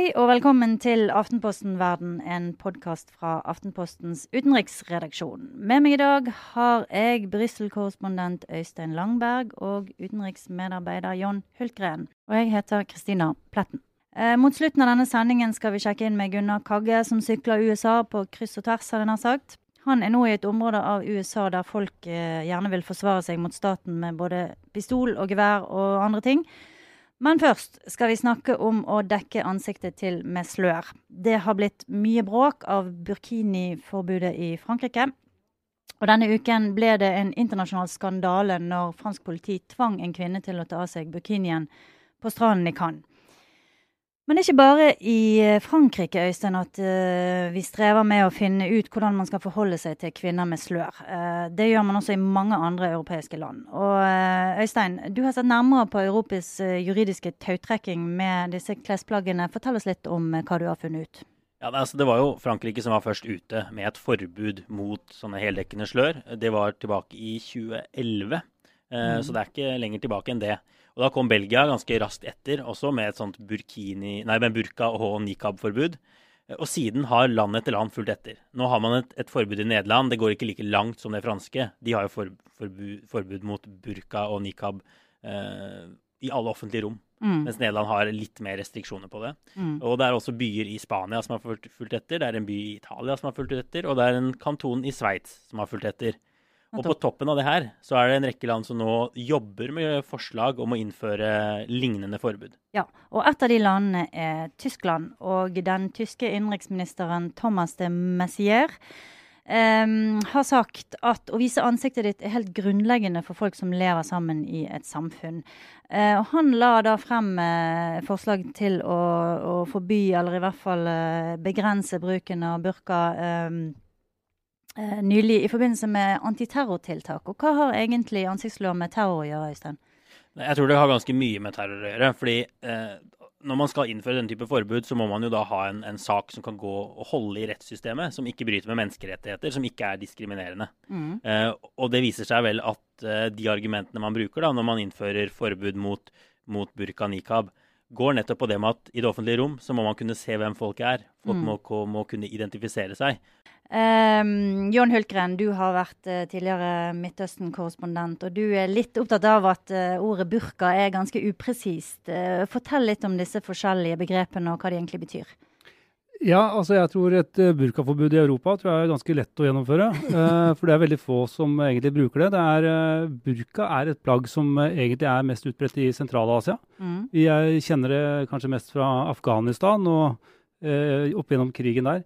Hei og velkommen til Aftenposten Verden, en podkast fra Aftenpostens utenriksredaksjon. Med meg i dag har jeg Brussel-korrespondent Øystein Langberg og utenriksmedarbeider John Hultgren. Og jeg heter Kristina Pletten. Eh, mot slutten av denne sendingen skal vi sjekke inn med Gunnar Kagge, som sykler USA på kryss og tvers, har jeg nær sagt. Han er nå i et område av USA der folk eh, gjerne vil forsvare seg mot staten med både pistol og gevær og andre ting. Men først skal vi snakke om å dekke ansiktet til med slør. Det har blitt mye bråk av burkini-forbudet i Frankrike. Og denne uken ble det en internasjonal skandale når fransk politi tvang en kvinne til å ta av seg burkinien på stranden i Cannes. Men det er ikke bare i eh, Frankrike Øystein, at uh, vi strever med å finne ut hvordan man skal forholde seg til kvinner med slør. Uh, det gjør man også i mange andre europeiske land. Og uh, Øystein, du har sett nærmere på Europas juridiske tautrekking med disse klesplaggene. Fortell oss litt om hva du har funnet ut. Ja, altså, Det var jo Frankrike som var først ute med et forbud mot sånne heldekkende slør. Det var tilbake i 2011, mm. så det er ikke lenger tilbake enn det. Og Da kom Belgia ganske raskt etter, også med et sånt burkini, nei, med burka- og nikab-forbud. Og siden har land etter land fulgt etter. Nå har man et, et, forbud i Nederland. Det går ikke like langt som det franske. De har jo for, forbud, forbud, mot burka og nikab eh, i alle offentlige rom. Mm. Mens Nederland har litt mer restriksjoner på det. Mm. Og det er også byer i Spania som har fulgt, fulgt etter. Det er en by i Italia som har fulgt etter, og det er en kanton i Sveits som har fulgt etter. Og på toppen av det her så er det en rekke land som nå jobber med forslag om å innføre lignende forbud. Ja, og et av de landene er Tyskland. Og den tyske innenriksministeren Thomas de Messier um, har sagt at å vise ansiktet ditt er helt grunnleggende for folk som lever sammen i et samfunn. Uh, og han la da frem uh, forslag til å, å, forby, eller i hvert fall uh, begrense bruken av burka. Um, eh, nylig i forbindelse med antiterrortiltak. Og hva har egentlig ansiktslov med terror å gjøre, Øystein? Jeg tror det har ganske mye med terror å gjøre. fordi eh, når man skal innføre den type forbud, så må man jo da ha en, en, sak som kan gå og holde i rettssystemet, som ikke bryter med menneskerettigheter, som ikke er diskriminerende. Mm. Eh, og det viser seg vel at eh, de argumentene man bruker da, når man innfører forbud mot, mot burka nikab, går nettopp på det med at i det offentlige rom så må man kunne se hvem folk er. Folk mm. må, må, kunne identifisere seg. Um, John Hultgren, du har vært uh, tidligere Midtøsten-korrespondent, og du er litt opptatt av at uh, ordet burka er ganske upresist. Uh, fortell litt om disse forskjellige begrepene og hva de egentlig betyr. Ja, altså jeg tror et burkaforbud i Europa tror jeg er ganske lett å gjennomføre. for det er veldig få som egentlig bruker det. det er, burka er et plagg som egentlig er mest utbredt i Sentral-Asia. Mm. Jeg kjenner det kanskje mest fra Afghanistan og opp gjennom krigen der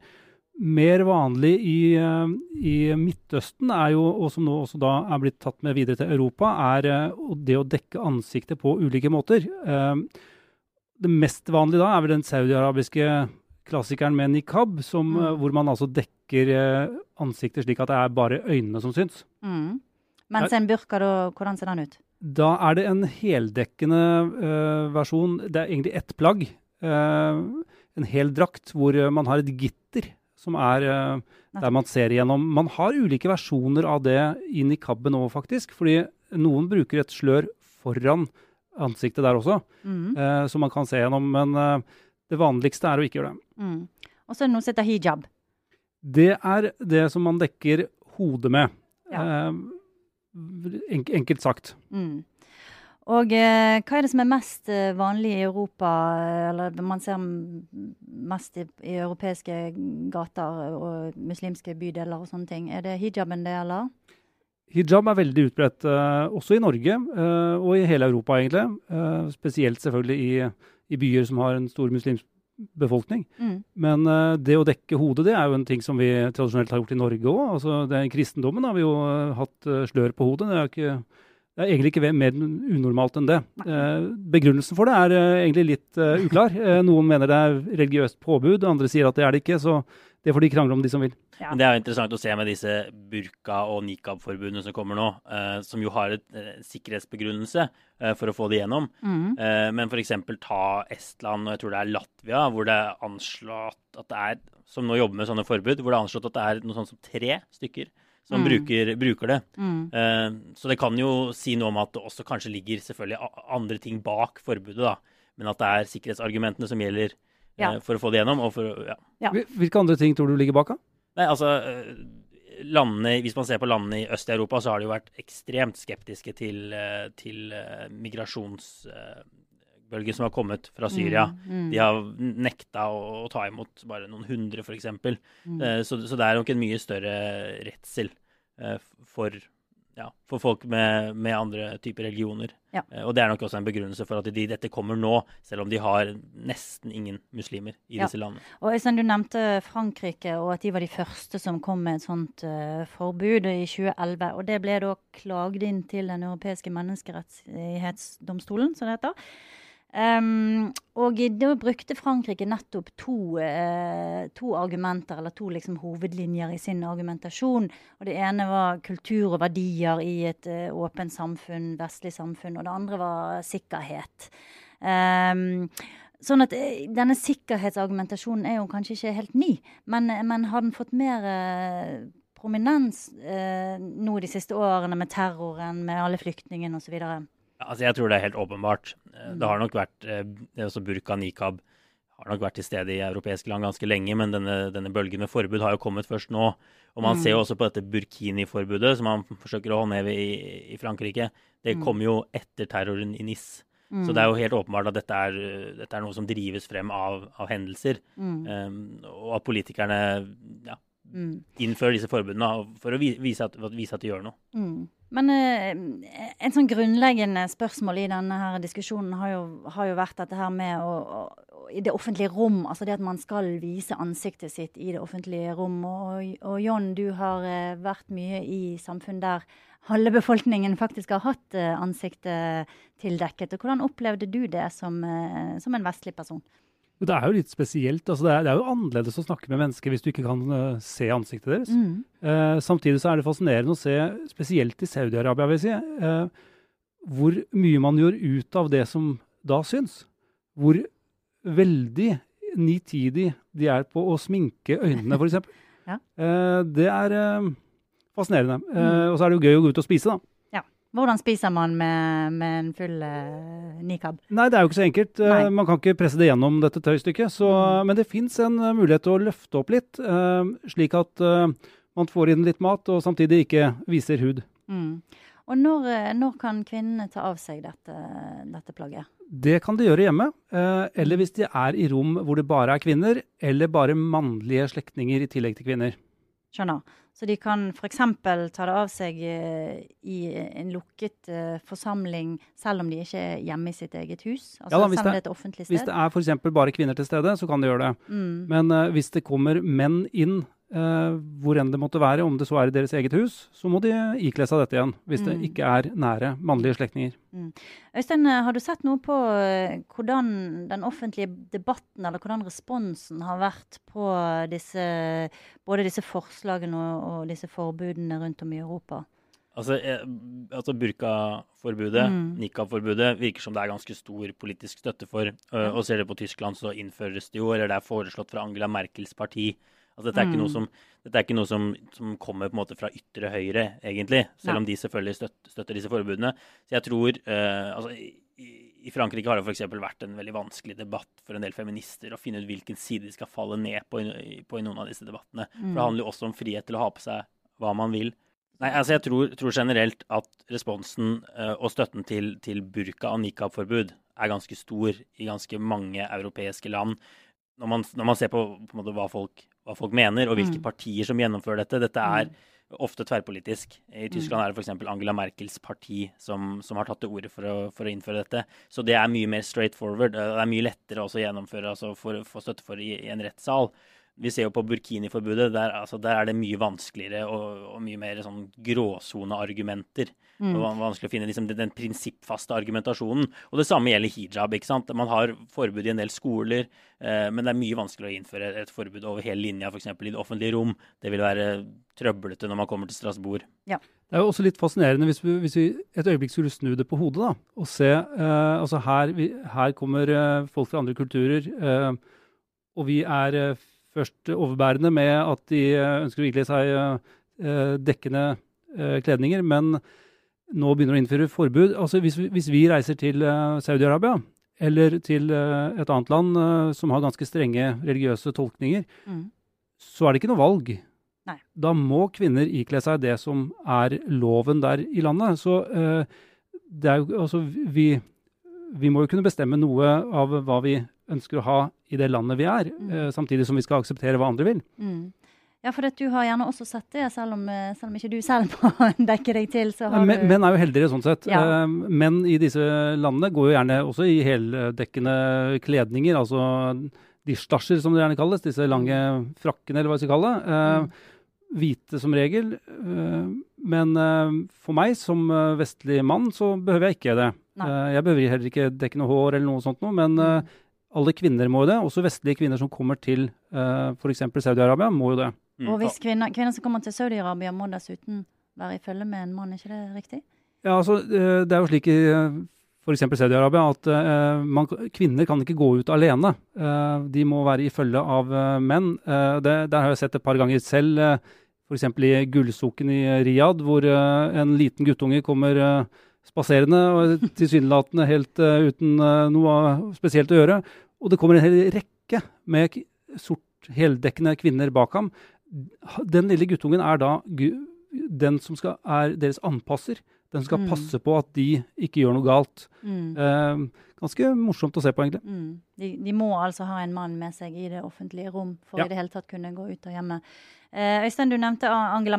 mer vanlig i, eh, i, Midtøsten, er jo, og som nå også da er blitt tatt med videre til Europa, er eh, det å dekke ansiktet på ulike måter. Eh, det mest vanlige da er vel den saudiarabiske klassikeren med nikab, som, mm. hvor man altså dekker ansiktet slik at det er bare øynene som syns. Mm. Mens en burka, da, hvordan ser den ut? Da er det en heldekkende uh, versjon. Det er egentlig ett plagg. Uh, en hel drakt hvor man har et gitter som er uh, der man ser igjennom. Man har ulike versjoner av det i nikaben òg, faktisk. Fordi noen bruker et slør foran ansiktet der også, mm. som man kan se gjennom. Men det vanligste er å ikke gjøre det. Mm. Og så er det noe som heter hijab. Det er det som man dekker hodet med. Ja. Eh, enkelt sagt. Mm. Og eh, hva er det som er mest eh, vanlig i Europa, eller man ser mest i, i, europeiske gater og muslimske bydeler og sånne ting? Er det hijaben det eller? Hijab er veldig utbredt, eh, også i Norge og i hele Europa, egentlig. Spesielt selvfølgelig i, i, byer som har en stor muslimsk befolkning. Mm. Men det å dekke hodet, det er jo en ting som vi tradisjonelt har gjort i Norge òg. Altså, kristendommen har vi jo hatt slør på hodet. Det er ikke det er egentlig ikke mer unormalt enn det. Uh, begrunnelsen for det er eh, egentlig litt uh, uklar. Eh, noen mener det er religiøst påbud, andre sier at det er det ikke. Så det får de krangle om, de som vil. Ja. Men Det er jo interessant å se med disse burka- og nikab-forbudene som kommer nå, eh, som jo har et eh, sikkerhetsbegrunnelse eh, for å få det gjennom. Mm. men f.eks. ta Estland og jeg tror det er Latvia, hvor det er anslått at det er, som nå jobber med sånne forbud, hvor det er anslått at det er noe sånt som tre stykker som mm. bruker, bruker, det. Mm. Uh, så det kan jo si noe om at det også kanskje ligger selvfølgelig andre ting bak forbudet, da. Men at det er sikkerhetsargumentene som gjelder Ja. eh, for å få det gjennom. Og for, ja. Ja. Hvilke andre ting tror du ligger bak? Nei, altså eh, landene, Hvis man ser på landene i Øst-Europa, så har de jo vært ekstremt skeptiske til, eh, til migrasjonsbølgen som har kommet fra Syria. Mm, mm, De har nekta å, å ta imot bare noen hundre, f.eks. mm. Så, så det er nok en mye større redsel for, ja, for folk med, med andre typer religioner. Ja. Eh, og det er nok også en begrunnelse for at de, dette kommer nå, selv om de har nesten ingen muslimer i Ja. disse landene. Og Øystein, du nevnte Frankrike, og at de var de første som kom med et sånt uh, forbud i 2011. Og det ble da klagd inn til Den europeiske menneskerettighetsdomstolen, som det heter. Ehm, og da brukte Frankrike nettopp to, eh, to argumenter, eller to liksom hovedlinjer i sin argumentasjon. Og Det ene var kultur og verdier i et eh, åpent samfunn, vestlig samfunn. Og det andre var sikkerhet. Um, Sånn at eh, Denne sikkerhetsargumentasjonen er jo kanskje ikke helt ny, men, men har den fått mer eh, prominens eh, nå de siste årene med terroren, med alle flyktningene osv.? Altså, jeg tror det er helt åpenbart. Eh, Mm. Det har nok vært det er også burka nikab har nok vært til stede i europeiske land ganske lenge, men denne, denne bølgen med forbud har jo kommet først nå. Og man Mm. ser jo også på dette burkini-forbudet som man forsøker å håndheve i, i Frankrike. Det Mm. kom jo etter terroren i NIS. Så det er jo helt åpenbart at dette er, dette er noe som drives frem av, av hendelser. mm, Um, og at politikerne ja, mm, innfører disse forbudene for å vise at, vise at de gjør noe. mm. Men eh, en sånn grunnleggende spørsmål i denne her diskusjonen har jo, har jo vært dette her med å, å, å i det offentlige rom, altså det at man skal vise ansiktet sitt i det offentlige rom. Og, og John, du har eh, vært mye i samfunn der halve befolkningen faktisk har hatt eh, ansiktet tildekket. Og hvordan opplevde du det som, eh, som en vestlig person? Det er jo litt spesielt. altså det er, det er jo annerledes å snakke med mennesker hvis du ikke kan uh, se ansiktet deres. Mm. Uh, samtidig så er det fascinerende å se, spesielt i Saudi-Arabia, vil jeg si, uh, hvor mye man gjør ut av det som da syns. Hvor veldig nitidig de er på å sminke øynene, f.eks. Ja. det er fascinerende. Mm. og så er det jo gøy å gå ut og spise, da. Hvordan spiser man med, med en full uh, nikab? Nei, det er jo ikke så enkelt. Eh, Nei. Man kan ikke presse det gjennom dette tøystykket. Så, Mm. Men det fins en eh, mulighet til å løfte opp litt, uh, slik at uh, man får inn litt mat og samtidig ikke viser hud. Mm. Og når, når kan kvinnene ta av seg dette, dette plagget? Det kan de gjøre hjemme, eller hvis de er i rom hvor det bare er kvinner, eller bare mannlige slektninger i tillegg til kvinner. Skjønner. Så de kan f.eks. ta det av seg eh, i en lukket eh, forsamling, selv om de ikke er hjemme i sitt eget hus? Altså Ja da, hvis det- et offentlig Hvis det er f.eks. bare kvinner til stede, så kan de gjøre det. Mm. Men uh, hvis det kommer menn inn, eh, hvor enn det måtte være, om det så er i deres eget hus, så må de ikle seg dette igjen. Hvis det Mm. ikke er nære mannlige slektninger. Øystein, eh, har du sett noe på eh, hvordan den offentlige debatten, eller hvordan responsen har vært på disse, både disse forslagene og, og disse forbudene rundt om i Europa? Altså, altså Burka-forbudet, Mm. nikab-forbudet, virker som det er ganske stor politisk støtte for. Uh, og ser det på Tyskland, så innføres det jo, eller det er foreslått fra Angela Merkels parti. Altså, dette er ikke Mm. noe, som, dette er ikke noe som, som kommer på en måte fra ytre høyre, egentlig. Selv om de selvfølgelig støtter, støtter disse forbudene. Så jeg tror uh, altså, i, I Frankrike har det f.eks. vært en veldig vanskelig debatt for en del feminister å finne ut hvilken side de skal falle ned på i, på i noen av disse debattene. For Mm. det handler jo også om frihet til å ha på seg hva man vil. Nei, altså jeg tror, tror generelt at responsen uh, og støtten til, til burka- og nikab-forbud er ganske stor i ganske mange europeiske land. Når man, når man ser på, på en måte, hva, folk, hva folk mener, og hvilke Mm. partier som gjennomfører dette Dette er Mm. ofte tverrpolitisk. I Tyskland er det f.eks. Angela Merkels parti som, som har tatt til orde for å, for å innføre dette. Så det er mye mer straight forward. Det er mye lettere også å gjennomføre, altså få støtte for i, i en rettssal. Vi ser jo på burkini-forbudet. Der, altså, der er det mye vanskeligere og, og mye mer sånn gråsoneargumenter. Mm. Vanskelig å finne liksom, den, den prinsippfaste argumentasjonen. Og det samme gjelder hijab. ikke sant? Man har forbud i en del skoler, eh, men det er mye vanskeligere å innføre et forbud over hele linja, f.eks. i det offentlige rom. Det vil være trøblete når man kommer til Strasbourg. Det er jo også litt fascinerende hvis vi, hvis vi et øyeblikk skulle snu det på hodet da, og se eh, altså her, vi, her kommer eh, folk fra andre kulturer, eh, og vi er eh, først overbærende med at de eh, ønsker å ikle seg eh, eh, dekkende kledninger, men nå begynner å innføre forbud. Altså hvis, vi- hvis vi reiser til Saudi-Arabia, eller til et annet land som har ganske strenge religiøse tolkninger, Mm. så er det ikke noe valg. Nei. Da må kvinner ikle seg det som er loven der i landet. Så det er jo altså vi, vi må jo kunne bestemme noe av hva vi ønsker å ha i det landet vi er, Mm. uh, samtidig som vi skal akseptere hva andre vil. Mm. Ja, for at du har gjerne også sett det, selv om, eh, selv om ikke du selv må dekke deg til, så har Men, du menn er jo heldigere sånn sett. Ja. Uh, menn i disse landene går jo gjerne også i heldekkende kledninger, altså de stasjer som det gjerne kalles, disse lange frakkene eller hva vi skal kalle det. Uh. Hvite som regel. Eh, men eh, for meg som eh, vestlig mann så behøver jeg ikke det. Nei. Eh, jeg behøver heller ikke dekke noe hår eller noe sånt noe, men eh, Mm. Alle kvinner må jo det. Også vestlige kvinner som kommer til uh, f.eks. Saudi-Arabia, må jo det. Mm. Og hvis kvinner, kvinner som kommer til Saudi-Arabia, må dessuten være i følge med en mann, er ikke det riktig? Ja, altså, eh, Det er jo slik i f.eks. Saudi-Arabia at eh, man, kvinner kan ikke gå ut alene. Eh, de må være i følge av eh, menn. Eh, det, der har jeg sett et par ganger selv, uh, f.eks. i Gullsoken i Riyadh, hvor eh, en liten guttunge kommer eh, spaserende og tilsynelatende helt uh, uten uh, noe spesielt å gjøre. Og det kommer en hel rekke med sort heldekkende kvinner bak ham. Den lille guttungen er da den som skal, er deres anpasser. Den som skal Mm. passe på at de ikke gjør noe galt. Mm. Eh, ganske morsomt å se på, egentlig. Mm. De, de må altså ha en mann med seg i det offentlige rom for Ja. i det hele tatt kunne gå ut av hjemmet. Eh, Øystein, du nevnte Angela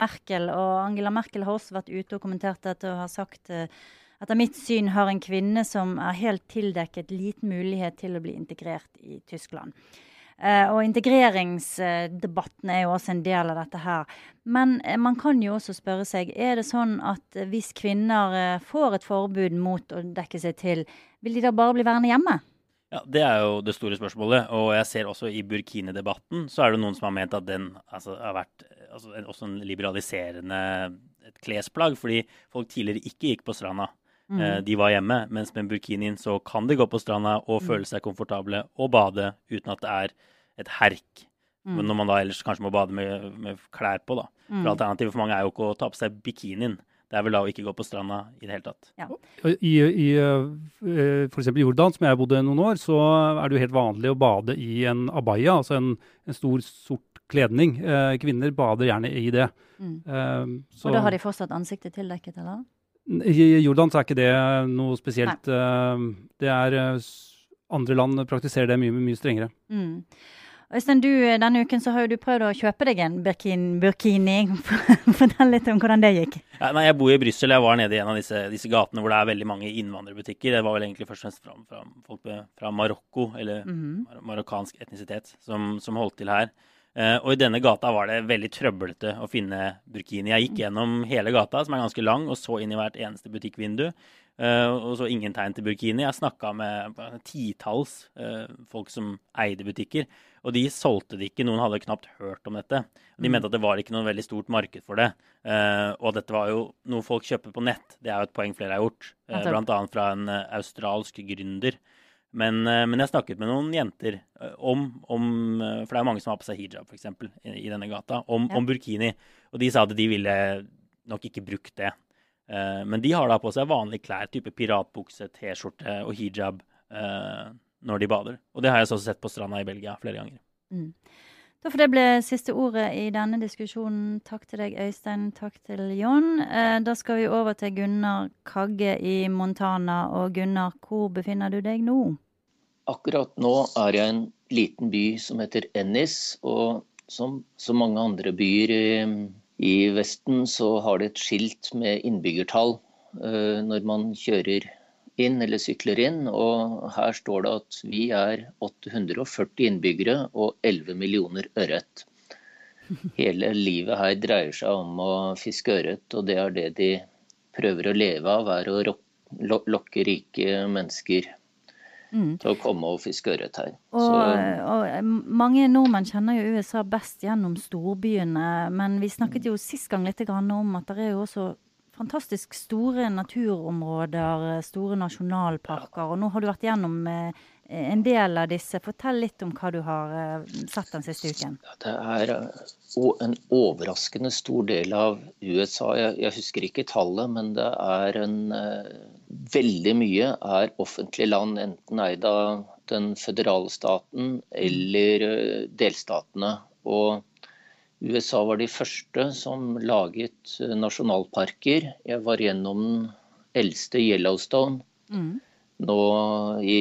Merkel, og Angela Merkel har også vært ute og kommentert dette og har sagt eh, etter mitt syn har en kvinne som er helt tildekket, liten mulighet til å bli integrert i Tyskland. Uh, og integreringsdebatten er jo også en del av dette her. Men uh, man kan jo også spørre seg, er det sånn at hvis kvinner uh, får et forbud mot å dekke seg til, vil de da bare bli værende hjemme? Ja, Det er jo det store spørsmålet. Og jeg ser også i Burkine-debatten så er det noen som har ment at den altså, har vært altså, en, også en liberaliserende et klesplagg. Fordi folk tidligere ikke gikk på stranda. Eh, de var hjemme. Mens med burkinien så kan de gå på stranda og føle seg komfortable og bade uten at det er et herk. Men når man da ellers kanskje må bade med, med klær på, da. For alternativet for mange er jo ikke å ta på seg bikinien. Det er vel da å ikke gå på stranda i det hele tatt. I, i uh, f.eks. Jordan, som jeg bodde noen år, så er det jo helt vanlig å bade i en abaya, altså en, en stor, sort kledning. Eh, kvinner bader gjerne i det. Eh, så- Og da har de fortsatt ansiktet tildekket, eller? I Jordan så er ikke det noe spesielt. Nei. Det er eh, Andre land praktiserer det mye, mye strengere. Mm. Øystein, du, denne uken så har jo du prøvd å kjøpe deg en burkin, burkini. Fortell litt om hvordan det gikk. Ja, nei, Jeg bor i Brussel. Jeg var nede i en av disse, disse, gatene hvor det er veldig mange innvandrerbutikker. Det var vel egentlig først og fremst fra, fra folk fra Marokko, eller mm -hmm. marokkansk etnisitet, som, som holdt til her. Uh, og i denne gata var det veldig trøblete å finne burkini. Jeg gikk gjennom hele gata, som er ganske lang, og så inn i hvert eneste butikkvindu. Uh, og så ingen tegn til burkini. Jeg snakka med titalls uh, folk som eide butikker, og de solgte det ikke. Noen hadde knapt hørt om dette. De mm. mente at det var ikke noe veldig stort marked for det. Og dette var jo noe folk kjøper på nett. Det er jo et poeng flere har gjort, uh, bl.a. fra en australsk gründer. Men, men, jeg snakket med noen jenter om, om, For det er mange som har på seg hijab, f.eks., i, i denne gata, om, ja. om burkini. Og de sa at de ville nok ikke brukt det. Eh, men de har da på seg vanlige klær, type piratbukse, T-skjorte og hijab eh, når de bader. Og det har jeg også sett på stranda i Belgia flere ganger. Mm. Da får det bli siste ordet i denne diskusjonen. Takk til deg, Øystein. Takk til Jon. Eh, da skal vi over til Gunnar Kagge i Montana. Og Gunnar, hvor befinner du deg nå? Akkurat nå er jeg i en liten by som heter Ennis. Og som så mange andre byer i Vesten så har det et skilt med innbyggertall uh, når man kjører inn eller sykler inn. Og her står det at vi er 840 innbyggere og 11 millioner ørret. Hele livet her dreier seg om å fiske ørret, og det er det de prøver å leve av, er å lokke rike mennesker mm. til å komme og fiske ørret her. Og, og, eh, mange nordmenn kjenner jo USA best gjennom storbyene, men vi snakket jo sist gang litt om at det er jo også fantastisk store naturområder, store nasjonalparker. Og nå har du vært gjennom eh, en del av disse. Fortell litt om hva du har eh, sett den siste uken. Det er en overraskende stor del av USA. Jeg, jeg husker ikke tallet, men det er en Veldig mye er offentlig land, enten eid av den føderale staten eller delstatene. Og USA var de første som laget eh, nasjonalparker. Jeg var gjennom den eldste Yellowstone mm. nå i,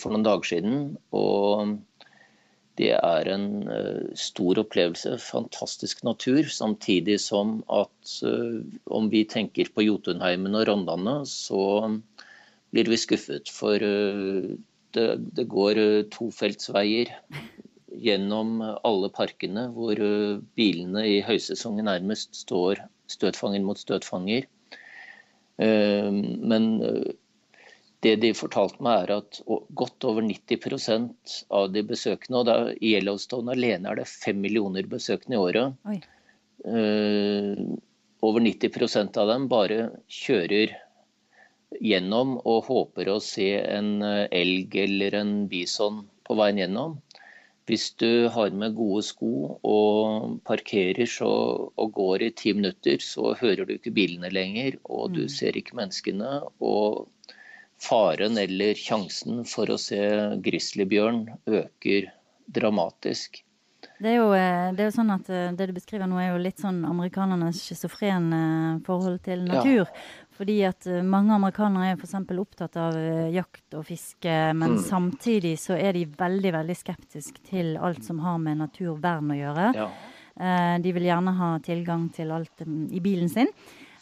for noen dager siden. Og det er en uh, stor opplevelse. Fantastisk natur. Samtidig som at uh, om vi tenker på Jotunheimen og Rondane, så blir vi skuffet. For det, det, går tofeltsveier gjennom alle parkene hvor uh, bilene i høysesongen nærmest står støtfanger mot støtfanger. Uh, men uh, det de fortalte meg, er at godt over 90% av de besøkende, og i Yellowstone alene er det fem millioner besøkende i året, over 90% av dem bare kjører gjennom og håper å se en elg eller en bison på veien gjennom. Hvis du har med gode sko og parkerer så, og går i ti minutter, så hører du ikke bilene lenger, og du mm. ser ikke menneskene. Og faren eller sjansen for å se grizzlybjørn øker dramatisk. Det er, jo, eh, det er, jo, sånn at eh, det du beskriver nå, er jo litt sånn amerikanernes schizofrene forhold til natur. Ja. Fordi at eh, mange amerikanere er f.eks. opptatt av eh, jakt og fiske, men mm. samtidig så er de veldig veldig skeptiske til alt som har med naturvern å gjøre. Ja. Eh, de vil gjerne ha tilgang til alt um, i bilen sin.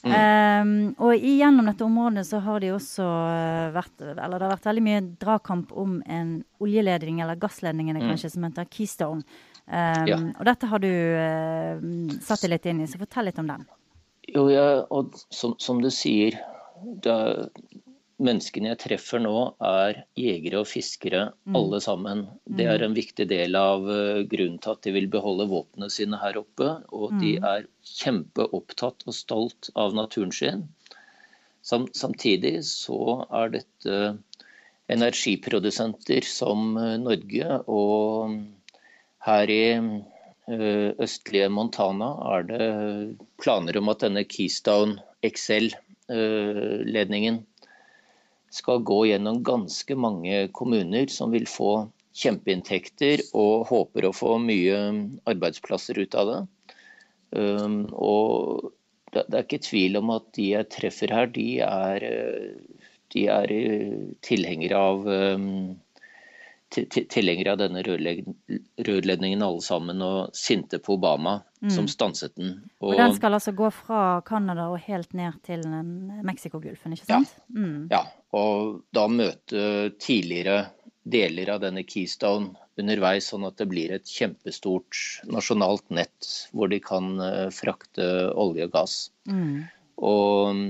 Mm. Um, og gjennom dette området så har de også vært Eller det har vært veldig mye dragkamp om en oljeledning, eller gassledning mm. som heter Keystone. Um, ja. Og dette har du uh, satt deg litt inn i, så fortell litt om den. Jo, ja, og som, som du sier, det, menneskene jeg treffer nå, er jegere og fiskere, mm. alle sammen. Det er mm. en viktig del av uh, grunnen til at de vil beholde våpnene sine her oppe. Og mm. de er kjempeopptatt og stolt av naturen sin. Sam, samtidig så er dette energiprodusenter som uh, Norge. Og her i Eh, østlige Montana er det planer om at denne Keystone XL-ledningen eh, skal gå gjennom ganske mange kommuner som vil få kjempeinntekter og håper å få mye arbeidsplasser ut av det. Um, og det er ikke tvil om at de jeg treffer her, de er, de er tilhengere av um, tilhengere av denne rørledningen alle sammen, og sinte på Obama, mm. som stanset den. Og, og, den skal altså gå fra Canada og helt ned til Mexicogolfen, ikke sant? Ja. Mm. ja, og da møte tidligere deler av denne Keystone underveis, sånn at det blir et kjempestort nasjonalt nett hvor de kan uh, frakte olje og gass. Mm. Og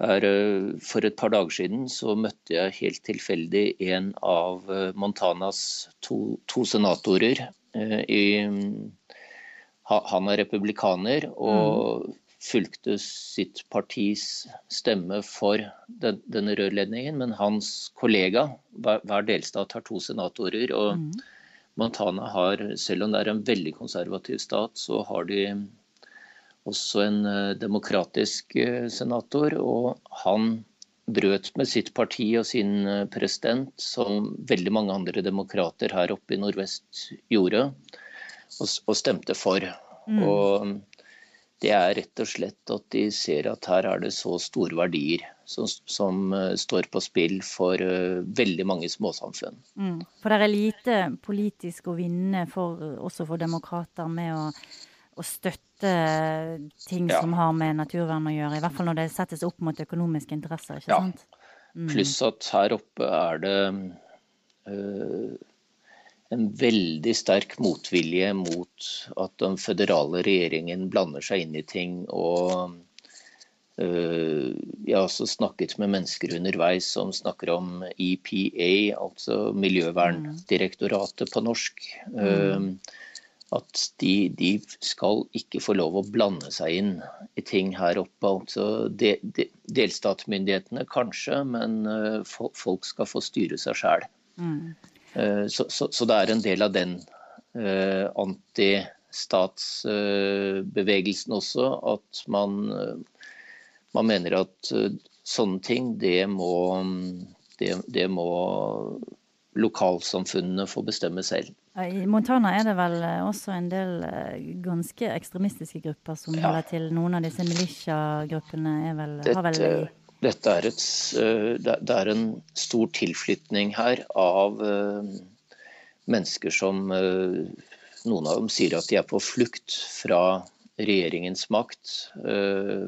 her, uh, for et par dager siden så møtte jeg helt tilfeldig en av uh, Montanas to, to senatorer. I, han er republikaner, og mm fulgte sitt partis stemme for den, denne rørledningen, men hans kollega, hver, hver delstat har to senatorer. og mm. Montana har, selv om det er en veldig konservativ stat, så har de også en uh, demokratisk uh, senator. Og han brøt med sitt parti og sin uh, president, som veldig mange andre demokrater her oppe i nordvest gjorde, og, og stemte for. Mm. Og det er rett og slett at de ser at her er det så store verdier som, som står på spill for uh, veldig mange småsamfunn. Mm. For det er lite politisk å vinne for, også for demokrater med å, å støtte ting ja. som har med naturvern å gjøre, i hvert fall når det settes opp mot økonomiske interesser, ikke ja. sant? Mm. Pluss at her oppe er det uh, en veldig sterk motvilje mot at den føderale regjeringen blander seg inn i ting. og uh, Jeg har også snakket med mennesker underveis som snakker om EPA, altså Miljøverndirektoratet på norsk. Uh, at de, de, skal ikke få lov å blande seg inn i ting her oppe. Altså de, de, delstatsmyndighetene kanskje, men uh, folk skal få styre seg sjæl. Mm. Eh, så, så, så, det er en del av den uh, antistatsbevegelsen også, at man, uh, man, mener at sånne ting, det må, det, det må lokalsamfunnene få bestemme selv. I Montana er det vel også en del ganske ekstremistiske grupper som ja. holder til. Noen av disse militia-gruppene har vel dette er, et, eh, det er en stor tilflytning her av eh, mennesker som eh, Noen av dem sier at de er på flukt fra regjeringens makt.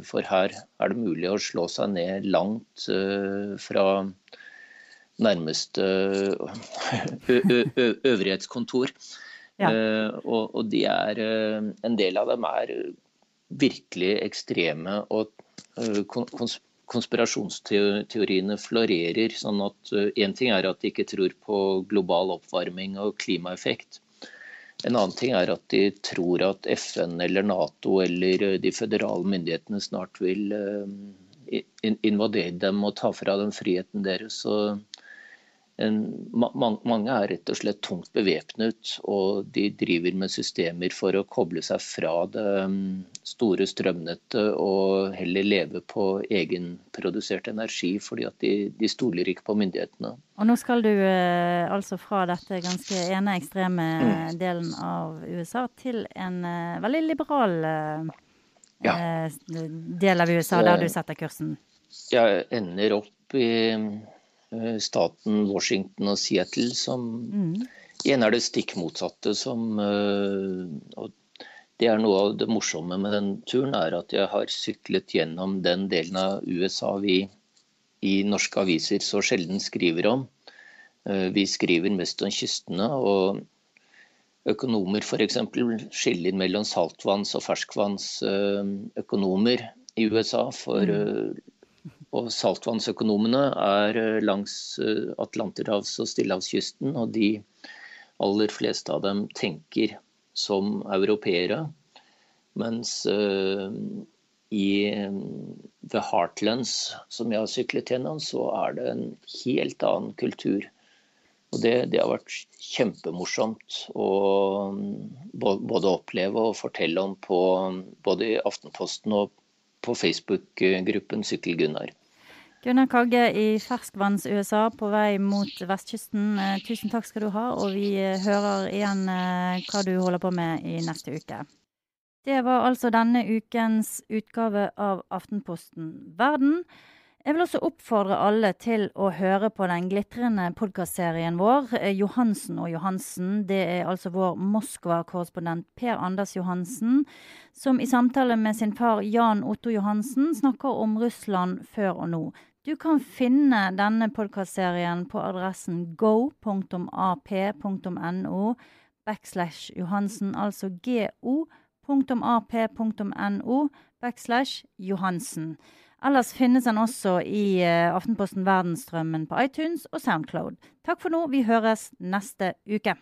For her er det mulig å slå seg ned langt fra nærmeste øvrighetskontor. Ja. Og de er, en del av dem er virkelig ekstreme og konspirasjonsteoriene florerer. sånn at Én eh, ting er at de ikke tror på global oppvarming og klimaeffekt. En annen ting er at de tror at FN eller Nato eller eh, de føderale myndighetene snart vil eh, invadere dem og ta fra dem friheten deres. Og mange er rett og slett tungt bevæpnet, og de driver med systemer for å koble seg fra det mm, store strømnettet og heller leve på egenprodusert energi, fordi at de, de stoler ikke på myndighetene. Og nå skal du eh, altså fra dette ganske ene ekstreme mm. delen av USA til en eh, veldig liberal eh, ja. del av USA, der du setter kursen? Jeg ender opp i Eh, staten Washington og Seattle, som mm. igjen er det stikk motsatte. Som, eh, og det er noe av det morsomme med den turen, er at jeg har syklet gjennom den delen av USA vi i norske aviser så sjelden skriver om. Eh, vi skriver mest om kystene. og Økonomer f.eks. skiller mellom saltvanns- og ferskvannsøkonomer i USA. For mm. Og saltvannsøkonomene er eh, langs eh, Atlanterhavs- og stillehavskysten, og de aller fleste av dem tenker som europeere. Mens uh, i The Heartlands, som jeg har syklet gjennom, så er det en helt annen kultur. Og det, det har vært kjempemorsomt å både oppleve og fortelle om på både i Aftenposten og på Facebook-gruppen Sykkel-Gunnar. Gunnar Kagge i ferskvanns-USA på vei mot vestkysten. Eh, tusen takk skal du ha, og vi eh, hører igjen eh, hva du holder på med i neste uke. Det var altså denne ukens utgave av Aftenposten Verden. Jeg vil også oppfordre alle til å høre på den glitrende podkastserien vår, Johansen og Johansen. Det er altså vår Moskva-korrespondent Per Anders Johansen, som i samtale med sin far Jan Otto Johansen snakker om Russland før og nå. Du kan finne denne podkastserien på adressen go.ap.no backslash Johansen, altså go.ap.no backslash Johansen. Ellers finnes den også i uh, Aftenposten Verdensstrømmen på iTunes og Soundcloud. Takk for nå. Vi høres neste uke.